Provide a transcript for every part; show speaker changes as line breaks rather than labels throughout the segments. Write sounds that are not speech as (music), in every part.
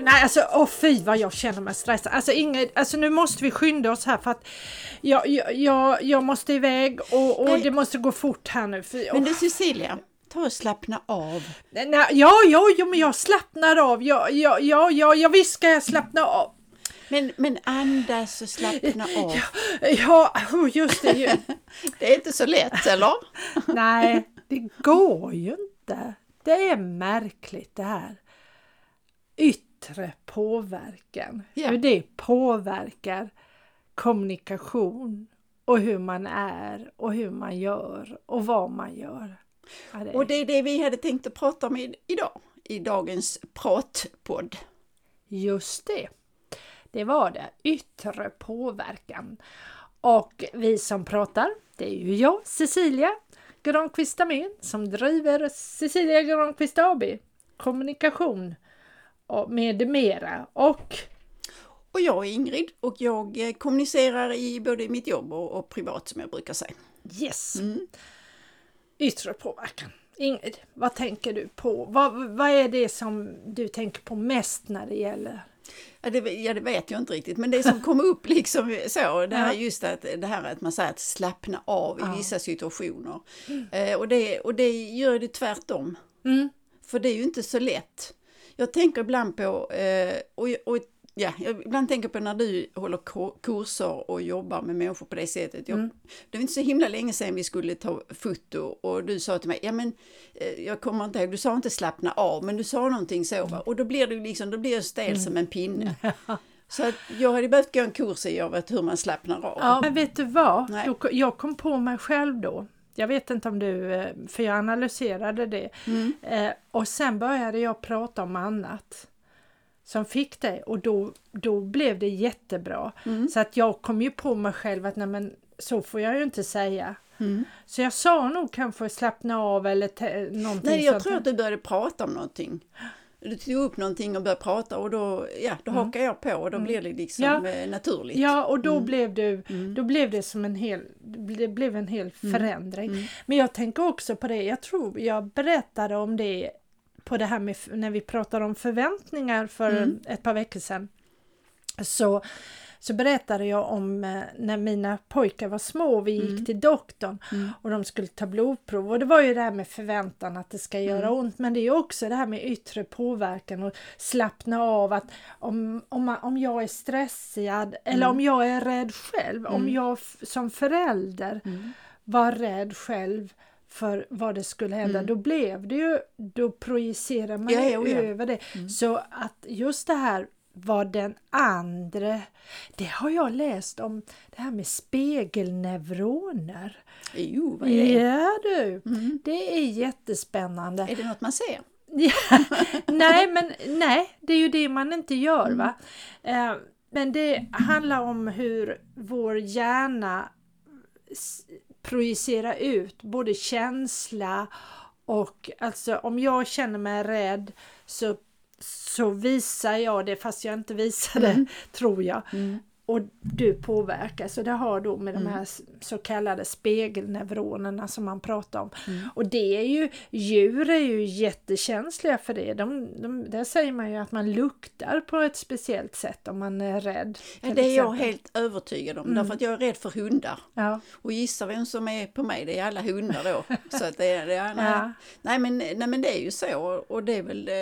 nej alltså åh fy vad jag känner mig stressad. Alltså, Ingrid, alltså nu måste vi skynda oss här för att jag, jag, jag, måste iväg och, och det måste gå fort här nu. För,
Men du Cecilia, ta och slappna av.
nej, ja, ja, ja, men jag slappnar av. Ja, ja, ja, ja, ja visst ska jag slappna av.
Men, men andas och slappna av.
Ja, oh, just det. Ju. (laughs)
Det är inte så lätt, eller? (laughs)
Nej, det går ju inte. Det är märkligt det här. Yttre påverkan.
Ja.
Hur det påverkar kommunikation och hur man är och hur man gör och vad man gör. Ja, det
Och det är det vi hade tänkt att prata om idag, i dagens pratpodd.
Just det. Det var det. Yttre påverkan. Och vi som pratar, det är ju jag, Cecilia Granqvist som driver Cecilia Granqvist AB. Kommunikation med mera. Och
Och jag är Ingrid och jag eh, kommunicerar i både mitt jobb och, och privat som jag brukar säga.
yes,
Mm.
yttre påverkan. Ingrid, vad tänker du på? Vad, vad är det som du tänker på mest när det gäller?
Ja det, ja, det vet jag inte riktigt, men det som kom upp (laughs) liksom så, det här just att, det här att man säger att slappna av
Ja.
i vissa situationer. Eh, och, det, och det gör det tvärtom.
Mm.
För det är ju inte så lätt. Jag tänker ibland på, eh, och, och ja, jag ibland tänker på när du håller kurser och jobbar med människor på det sättet. Jag,
Mm.
Det var inte så himla länge sedan vi skulle ta foto och du sa till mig, ja men eh, jag kommer inte ihåg, du sa inte slappna av, men du sa någonting så va? och då blir du liksom, då blir jag stel som en pinne. (laughs) Så att jag hade behövt gå en kurs i av att hur man slappnar av.
Ja, men vet du vad?
Nej.
Jag kom på mig själv då. Jag vet inte om du, eh, för jag analyserade det.
Mm.
Eh, och sen började jag prata om annat som fick det och då, då blev det jättebra.
Mm.
Så att jag kom ju på mig själv att nej men så får jag ju inte säga.
Mm.
Så jag sa nog kanske slappna av eller någonting
Nej, jag
sånt.
tror att du började prata om någonting. Du tog upp någonting och började prata och då, ja, då hakar jag på och då blir det liksom
Mm. Ja.
eh, naturligt.
Ja, och då,
Mm.
blev du,
Mm.
då blev det som en hel, det blev en hel förändring.
Mm.
Men jag tänker också på det, jag tror jag berättade om det på det här med när vi pratade om förväntningar för
Mm.
ett par veckor sedan. Så, så berättade jag om eh, när mina pojkar var små och vi gick
Mm.
till doktorn
Mm.
och de skulle ta blodprov och det var ju det här med förväntan att det ska göra
Mm.
ont men det är också det här med yttre påverkan och slappna av att om, om, man, om jag är stressad eller
Mm.
om jag är rädd själv, om
Mm.
jag som förälder
Mm.
var rädd själv för vad det skulle hända,
Mm.
då blev det ju, då projicerar man
Ja, ja, ja.
över det.
Mm.
Så att just det här vad den andra, det har jag läst om, det här med spegelneuroner.
Jo, vad är det?
Ja du,
Mm.
det är jättespännande.
Är det något man ser? (laughs)
Nej, men nej, det är ju det man inte gör
Mm.
va. Eh, men det handlar om hur vår hjärna projicerar ut både känsla och alltså om jag känner mig rädd så, så visar jag det fast jag inte visar det,
Mm.
tror jag.
Mm.
Och du påverkas och det har då med de
Mm.
här s- så kallade spegelneuronerna som man pratar om.
Mm.
Och det är ju, djur är ju jättekänsliga för det. De, de, där säger man ju att man luktar på ett speciellt sätt om man är rädd.
Ja, det är jag helt övertygad om,
Mm.
därför att jag är rädd för hundar.
Ja,
Och gissa vem som är på mig, det är alla hundar då. (laughs) Så att det, det, är- nej.
ja.
Nej, men, nej men det är ju så och det är väl, eh,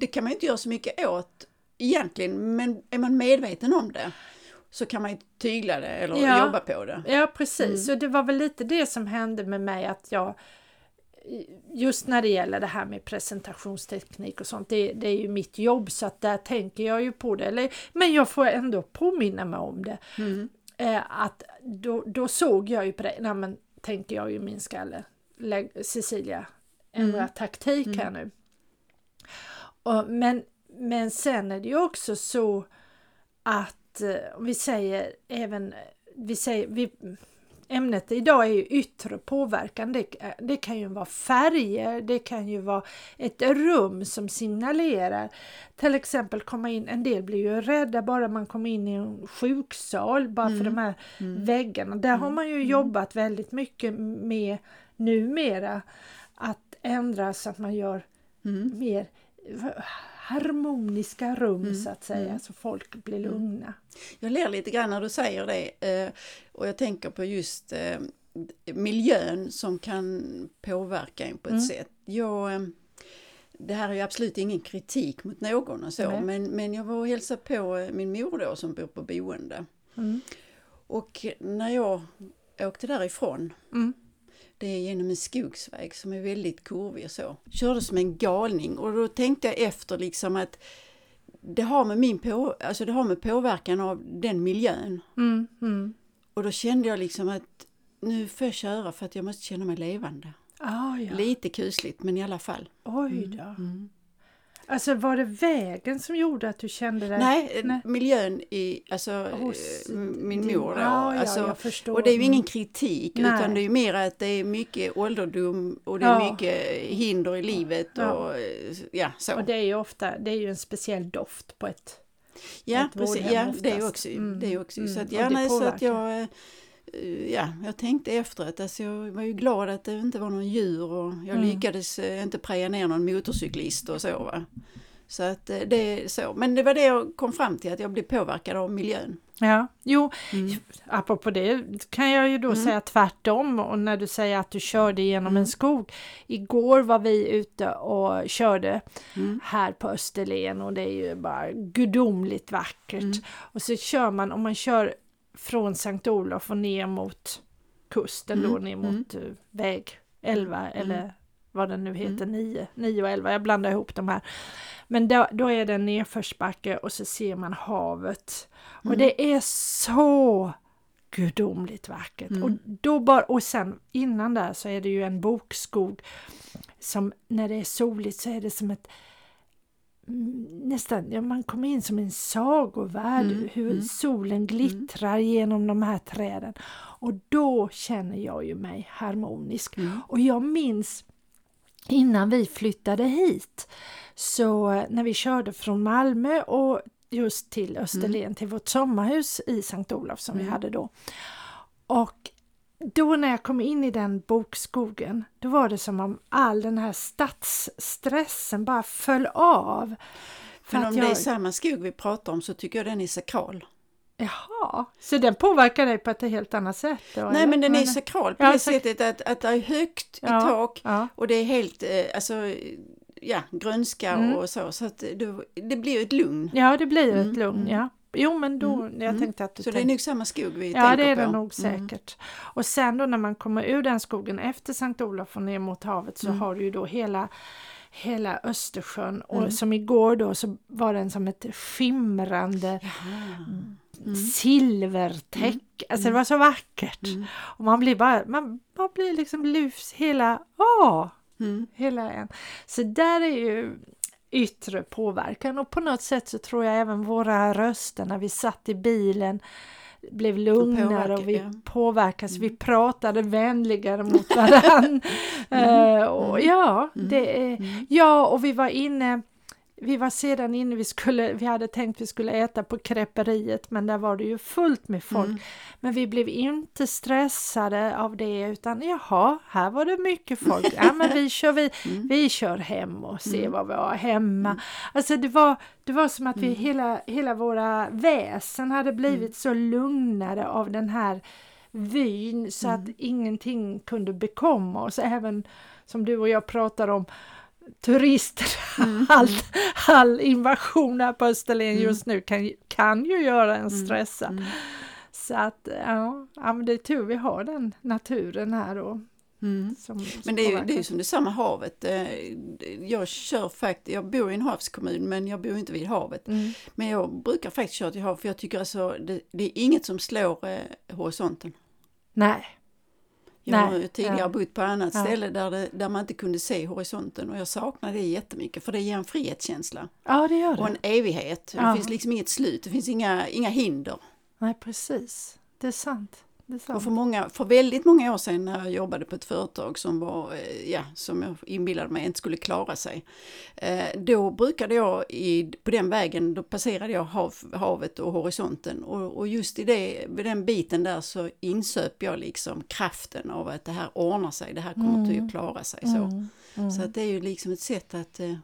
det kan man ju inte göra så mycket åt egentligen, men är man medveten om det så kan man ju tygla det eller
Ja.
jobba på det.
ja precis.
Mm.
Så det var väl lite det som hände med mig att jag Just när det gäller det här med presentationsteknik och sånt, det, det är ju mitt jobb så att där tänker jag ju på det. Eller, men jag får ändå påminna mig om det.
Mm.
eh, att då, då såg jag ju på det, nej men tänker jag ju min skalle, Cecilia, ändra
Mm.
taktik här nu. Och, men, men sen är det ju också så att eh, om vi säger även, vi säger, vi, ämnet idag är ju yttre påverkan. Det, det kan ju vara färger, det kan ju vara ett rum som signalerar. Till exempel komma in, en del blir ju rädda bara man kommer in i en sjuksal bara för
Mm.
de här
Mm.
väggarna. Där har
Mm.
man ju
Mm.
jobbat väldigt mycket med numera att ändra så att man gör
Mm.
mer harmoniska rum
Mm,
så att säga,
mm.
så folk blir lugna.
Jag ler lite grann när du säger det eh, och jag tänker på just eh, miljön som kan påverka en på ett
Mm.
sätt. Jag, eh, det här är ju absolut ingen kritik mot någon och så,
Nej.
men, men jag var och hälsade på min mor då som bor på boende.
Mm.
Och när jag åkte därifrån,
Mm.
Det är genom en skogsväg som är väldigt kurvig och så, körde som en galning och då tänkte jag efter liksom att det har med min på, alltså det har med påverkan av den miljön.
Mm. Mm.
Och då kände jag liksom att nu får jag köra för att jag måste känna mig levande.
Ah, ja.
Lite kusligt men i alla fall.
Oj då.
Mm.
Alltså var det vägen som gjorde att du kände dig...
Nej,
Nej.
miljön i, alltså
Hos
eh, min mor då.
Ja, ja,
alltså,
förstår.
och det är ju ingen
Mm.
kritik
Nej.
utan det är ju mer att det är mycket ålderdom och det är
Ja.
mycket hinder i livet
Ja.
och ja, så.
Och det är ju ofta, det är ju en speciell doft på ett...
ja,
ett
precis, ja, det är ju också,
Mm,
det är också så
mm,
att, ja,
det
nej, så att jag eh, Ja, jag tänkte efteråt, alltså jag var ju glad att det inte var någon djur och jag
Mm.
lyckades eh, inte preja ner någon motorcyklist och så va. Så att eh, det är så, men det var det jag kom fram till, att jag blev påverkad av miljön.
Ja, jo,
Mm.
apropå det kan jag ju då
Mm.
säga tvärtom och när du säger att du körde genom
Mm.
en skog. Igår var vi ute och körde
Mm.
här på Österlen och det är ju bara gudomligt vackert.
Mm.
Och så kör man, om man kör från Sankt Olof och ner mot kusten då,
Mm,
ner
mm.
mot eh, väg 11
Mm.
eller vad den nu heter,
Mm.
9, 9 och 11, jag blandar ihop de här. Men då, då är det en nedförsbacke och så ser man havet. Och
Mm.
det är så gudomligt vackert.
Mm.
Och, då bara, och sen innan där så är det ju en bokskog som när det är soligt så är det som ett mm, nästan, ja, man kommer in som en sagovärld,
Mm,
hur
mm.
solen glittrar genom de här träden. Och då känner jag ju mig harmonisk.
Mm.
Och jag minns innan vi flyttade hit, så när vi körde från Malmö och just till Österlen, till vårt sommarhus i Sankt Olof som vi
Mm.
hade då. Och då när jag kom in i den bokskogen, då var det som om all den här stadsstressen bara föll av. För
Men om det är
jag,
samma skog vi pratar om så tycker jag den är sakral.
jaha, så den påverkar dig på ett helt annat sätt? Då,
Nej
eller?
men den är sakral på
Ja,
det sättet att, att det är högt
Ja.
i tak
Ja,
och det är helt, eh, alltså, ja, grönska
Mm.
och så. Så att det, det blir ett lugn.
ja, det blir
Mm,
ett lugn,
mm.
ja. Jo men då,
Mm,
jag
mm.
tänkte att du
Så det
tänkte
är nog samma skog vi
Ja,
tänker
det är
på.
det nog
Mm.
säkert. Och sen då när man kommer ur den skogen efter Sankt Olof och ner mot havet så
Mm.
har du ju då hela hela Östersjön och
Mm.
som igår då så var den som ett skimrande.
Mm.
silvertäck. Alltså det var så vackert.
Mm.
Och man blir bara, man, man blir liksom lus hela, åh,
Mm.
hela en. Så där är ju yttre påverkan och på något sätt så tror jag även våra röster när vi satt i bilen blev lugnare och vi påverkas, vi
Mm.
pratade vänligare mot (laughs) varann. Eh, och
mm,
ja,
mm,
det
Mm.
ja, och vi var inne vi var sedan inne, vi, skulle, vi hade tänkt vi skulle äta på creperiet men där var det ju fullt med folk.
Mm.
Men vi blev inte stressade av det utan jaha, här var det mycket folk. Ja men vi kör, vi, (laughs)
Mm.
vi kör hem och ser
Mm.
vad vi har hemma. Alltså det var, det var som att vi
Mm.
hela, hela våra väsen hade blivit så lugnare av den här vyn så att
Mm.
ingenting kunde bekomma oss. Även som du och jag pratar om turister,
Mm. (laughs)
all, all invasion här på Österlen
Mm.
just nu kan, kan ju göra en
Mm.
stressa.
Mm.
Så att ja, ja men det är tur vi har den naturen här då.
Mm.
Som, som
Men det är, ju, det är ju som det samma havet. Eh, Jag kör faktiskt, jag bor i en havskommun men jag bor inte vid havet.
Mm.
Men jag brukar faktiskt köra till havet för jag tycker alltså det, det är inget som slår eh, horisonten.
Nej,
Jag har tidigare
ja.
bott på annat
Ja.
ställe där, det, där man inte kunde se horisonten och jag saknar det jättemycket för det ger en frihetskänsla
ja det gör det.
och en evighet.
Ja.
Det finns liksom inget slut, det finns inga, inga hinder.
Nej precis, det är sant.
Och för, många, för väldigt många år sedan när jag jobbade på ett företag som var, eh, ja, som jag inbillade mig inte skulle klara sig. Eh, då brukade jag, i, på den vägen, då passerade jag hav, havet och horisonten. Och, och just i det, vid den biten där så insöp jag liksom kraften av att det här ordnar sig, det här kommer
Mm.
att klara sig. Så,
Mm, mm.
så att det är ju liksom ett sätt att, eh,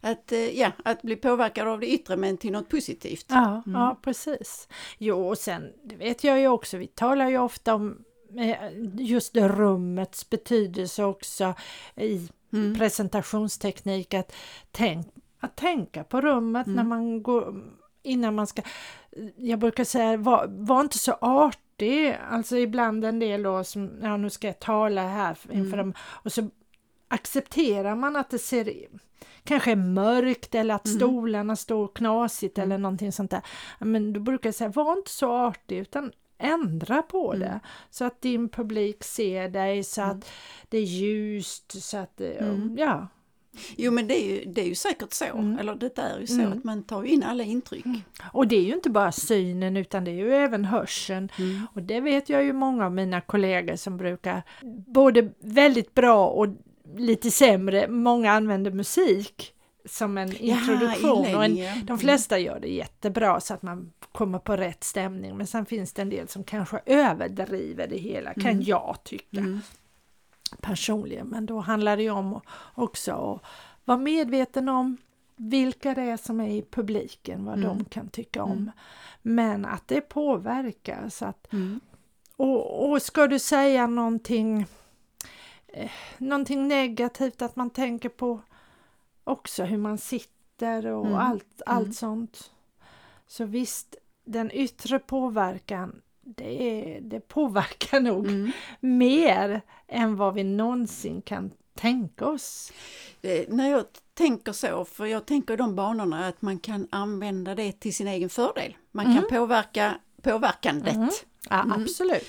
Att, eh, ja, att bli påverkad av det yttre men till något positivt.
Ja, mm. ja precis. Jo, och sen det vet jag ju också, vi talar ju ofta om eh, just rummets betydelse också i mm. presentationsteknik. Att, tänk, att tänka på rummet mm. när man går innan man ska... Jag brukar säga, var, var inte så artig. Alltså ibland en del då som, ja nu ska jag tala här inför mm. dem och så accepterar man att det ser kanske är mörkt eller att mm. stolarna står knasigt mm. eller någonting sånt där. Men då brukar jag säga, var inte så artig utan ändra på mm. det så att din publik ser dig, så mm. att det är ljust, så att mm. ja.
Jo men det är ju, det är ju säkert så, mm. eller det är ju så mm. att man tar in alla intryck. Mm.
Och det är ju inte bara synen utan det är ju även hörseln. Mm. Och det vet jag ju många av mina kollegor som brukar, både väldigt bra och lite sämre, många använder musik som en introduktion ja, och en, de flesta gör det jättebra så att man kommer på rätt stämning men sen finns det en del som kanske överdriver det hela kan mm. jag tycka mm. personligen men då handlar det ju om också att vara medveten om vilka det är som är i publiken, vad mm. de kan tycka om. Mm. Men att det påverkar så att mm. och, och ska du säga någonting eh, någonting negativt att man tänker på också hur man sitter och mm. allt, allt mm. sånt. Så visst, den yttre påverkan det, är, det påverkar (laughs) nog mm. mer än vad vi någonsin kan tänka oss.
Det, när jag tänker så, för jag tänker de banorna att man kan använda det till sin egen fördel. Man kan mm. påverka påverkandet. Mm.
Ja, mm. absolut.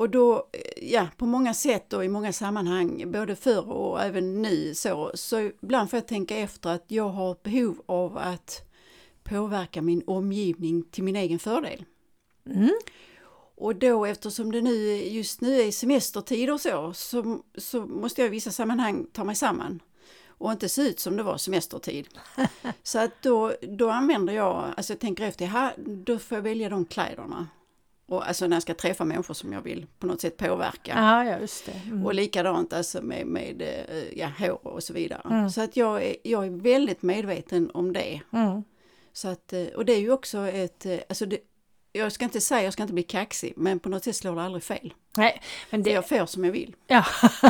Och då, ja, på många sätt och i många sammanhang, både förr och även nu så, så ibland får jag tänka efter att jag har behov av att påverka min omgivning till min egen fördel. Mm. Och då eftersom det nu just nu är semestertid och så, så, så måste jag i vissa sammanhang ta mig samman och inte se ut som det var semestertid. (laughs) så att då, då använder jag, alltså jag tänker efter, här, då får jag välja de kläderna och alltså när jag ska träffa människor som jag vill på något sätt påverka.
Ja, ja just det.
Mm. Och likadant alltså med, med eh, ja, hår och så vidare. Mm. Så att jag är, jag är väldigt medveten om det. Mm. Så att, eh, och det är ju också ett, eh, alltså det, jag ska inte säga, jag ska inte bli kaxig, men på något sätt slår det aldrig fel.
Nej, men det...
Jag får som jag vill.
Ja,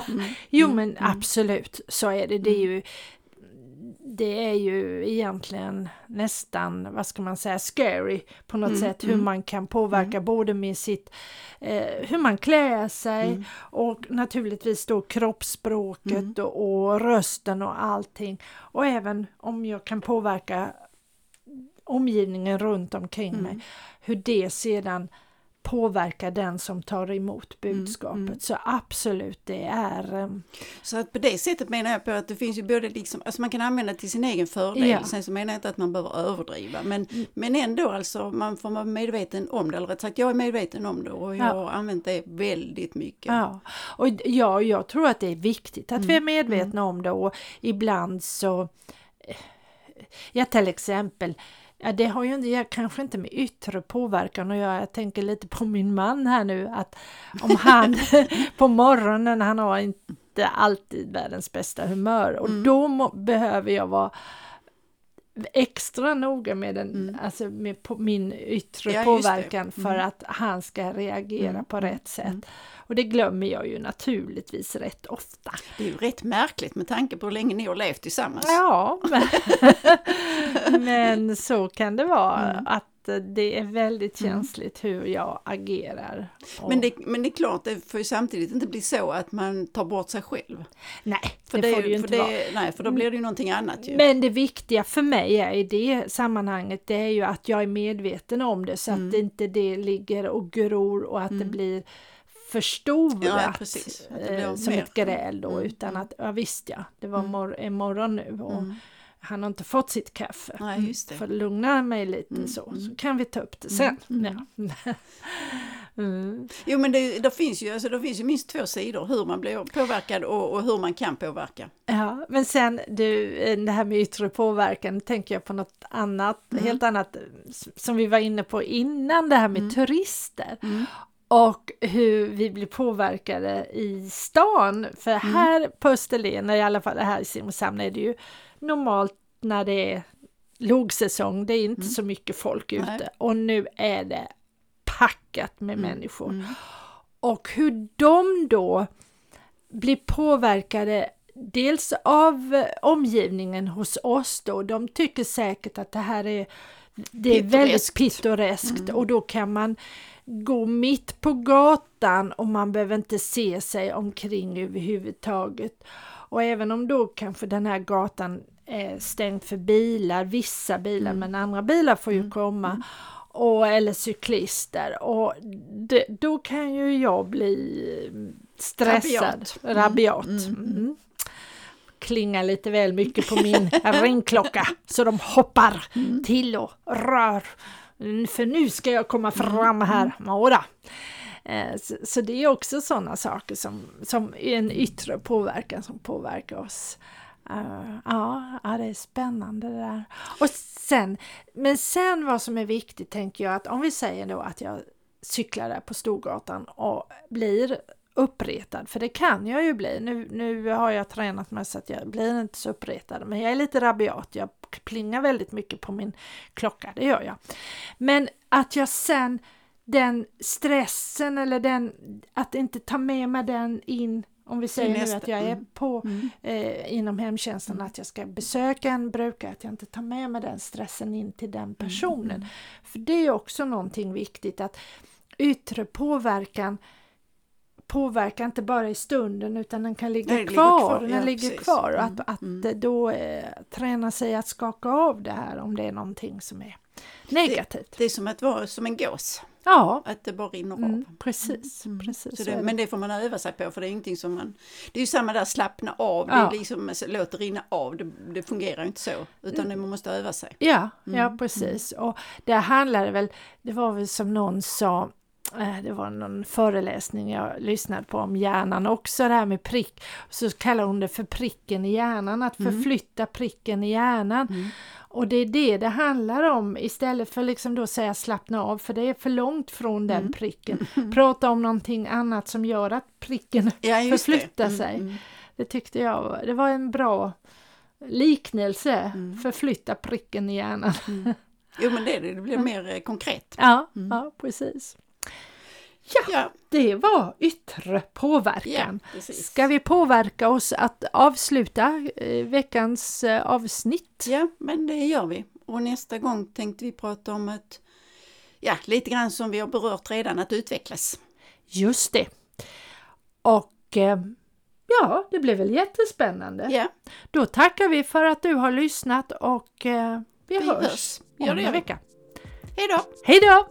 mm. (laughs) jo mm. men mm. absolut så är det. Det är ju det är ju egentligen nästan, vad ska man säga, scary på något mm, sätt hur mm. man kan påverka mm. både med sitt, eh, hur man klär sig mm. och naturligtvis då kroppsspråket mm. och, och, rösten och allting. Och även om jag kan påverka omgivningen runt omkring mig, mm. hur det sedan påverka den som tar emot mm, budskapet. Mm, mm. Så absolut, det är... Um...
Så att på det sättet menar jag på att det finns ju både liksom, alltså man kan använda till sin egen fördel, ja. sen så menar jag inte att man behöver överdriva, men, mm. men ändå alltså man får vara medveten om det, eller rätt sagt jag är medveten om det och jag ja. har använt det väldigt mycket.
Ja, och ja, jag tror att det är viktigt att mm. vi är medvetna om det och ibland så, eh, ja till exempel Ja, det har ju inte, kanske inte med yttre påverkan att göra. Jag tänker lite på min man här nu att om han (laughs) på morgonen, han har inte alltid världens bästa humör och mm. då må, behöver jag vara extra noga med, den, mm. alltså med på, min yttre ja, påverkan mm. för att han ska reagera mm. på rätt sätt. Mm. Och det glömmer jag ju naturligtvis rätt ofta.
Det är ju rätt märkligt med tanke på hur länge ni har levt tillsammans.
Ja, men, (laughs) (laughs) men så kan det vara. Mm. att det är väldigt mm. känsligt mm. hur jag agerar.
Men, det, men det är klart, det får ju samtidigt inte bli så att man tar bort sig själv.
Nej, för det, det får det ju inte
det,
vara.
Nej, för då blir det ju någonting annat. Ju.
Men det viktiga för mig är, i det sammanhanget, det är ju att jag är medveten om det så mm. att inte det ligger och gror och att det mm. blir förstorat ja, precis, eh, som mer. ett gräl då, mm. utan att ja visst ja, det var mm. mor en morgon nu och mm. Han har inte fått sitt kaffe.
Det.
För att lugna mig lite mm. så, så kan vi ta upp det sen. Mm. Ja. (laughs)
Mm. Jo men det, det, finns ju, alltså, det finns ju minst två sidor, hur man blir påverkad och, och, hur man kan påverka.
Ja, men sen du, eh, det här med yttre påverkan, tänker jag på något annat, mm. helt annat, som vi var inne på innan, det här med mm. turister. Mm och hur vi blir påverkade i stan. För mm. här på Österlen, i alla fall här i Simrishamn, är det ju normalt när det är lågsäsong, det är inte så mycket folk ute
Nej.
och nu är det packat med människor.
Mm.
Och hur de då blir påverkade dels av omgivningen hos oss då, de tycker säkert att det här är, det är väldigt
Pittoreskt.
pittoreskt och då kan man gå mitt på gatan och man behöver inte se sig omkring överhuvudtaget. Och även om då kanske den här gatan är stängd för bilar, vissa bilar, men andra bilar får ju komma och, eller cyklister och det, då kan ju jag bli stressad,
Rabiat. Mm.
rabiat. Mm. Klingar lite väl mycket på min (laughs) ringklocka så de hoppar
Mm.
till och rör. För nu ska jag komma fram här. Mora. Eh, så, det är också sådana saker som, som är en yttre påverkan som påverkar oss. Eh, ja, ja, det är spännande det där. Och sen, men sen vad som är viktigt tänker jag att om vi säger då att jag cyklar där på Storgatan och blir uppretad, för det kan jag ju bli. Nu, nu har jag tränat mig så att jag blir inte så uppretad, men jag är lite rabiat. Jag plingar väldigt mycket på min klocka, det gör jag. Men att jag sen den stressen eller den att inte ta med mig den in om vi säger nu att jag är
mm.
på eh, inom hemtjänsten att jag ska besöka en brukare, att jag inte tar med mig den stressen in till den personen. För det är också någonting viktigt att yttre påverkan påverkar inte bara i stunden utan den kan ligga
Den
kvar.
kvar,
Den
ja,
ligger
precis.
kvar och
Mm,
att, att
mm.
då eh, träna sig att skaka av det här om det är någonting som är negativt.
Det är som att vara som en gås,
ja,
att det bara rinner
mm,
av.
precis.
Mm.
precis
så
är
det,
det.
men det får man öva sig på för det är ingenting som man... Det är ju samma där, slappna av, det
Ja.
är liksom låt det rinna av, det, det fungerar inte så. Utan det, man måste öva sig.
Ja,
Mm,
ja precis. Och det handlade väl, det var väl som någon sa, eh, det var någon föreläsning jag lyssnade på om hjärnan också, det här med prick. Så kallar hon det för pricken i hjärnan, att
Mm.
förflytta pricken i hjärnan. Och det är det det handlar om istället för liksom då säga slappna av, för det är för långt från den
Mm.
pricken. (laughs) Prata om någonting annat som gör att pricken
Ja, just det.
förflyttar
Mm,
sig.
mm.
Det tyckte jag det var en bra liknelse,
Mm.
förflytta pricken i hjärnan.
Jo men det, det blir mer eh, konkret.
Ja,
Mm.
ja precis.
Ja,
Det var yttre påverkan.
ja precis.
Ska vi påverka oss att avsluta eh, veckans eh, avsnitt?
Ja, men det gör vi. Och nästa gång tänkte vi prata om att, ja, lite grann som vi har berört redan, att utvecklas.
Just det. Och eh, ja, det blev väl jättespännande.
Ja,
Då tackar vi för att du har lyssnat och vi,
vi
hörs,
hörs. Ja,
om en vecka.
Hej då!
Hej då!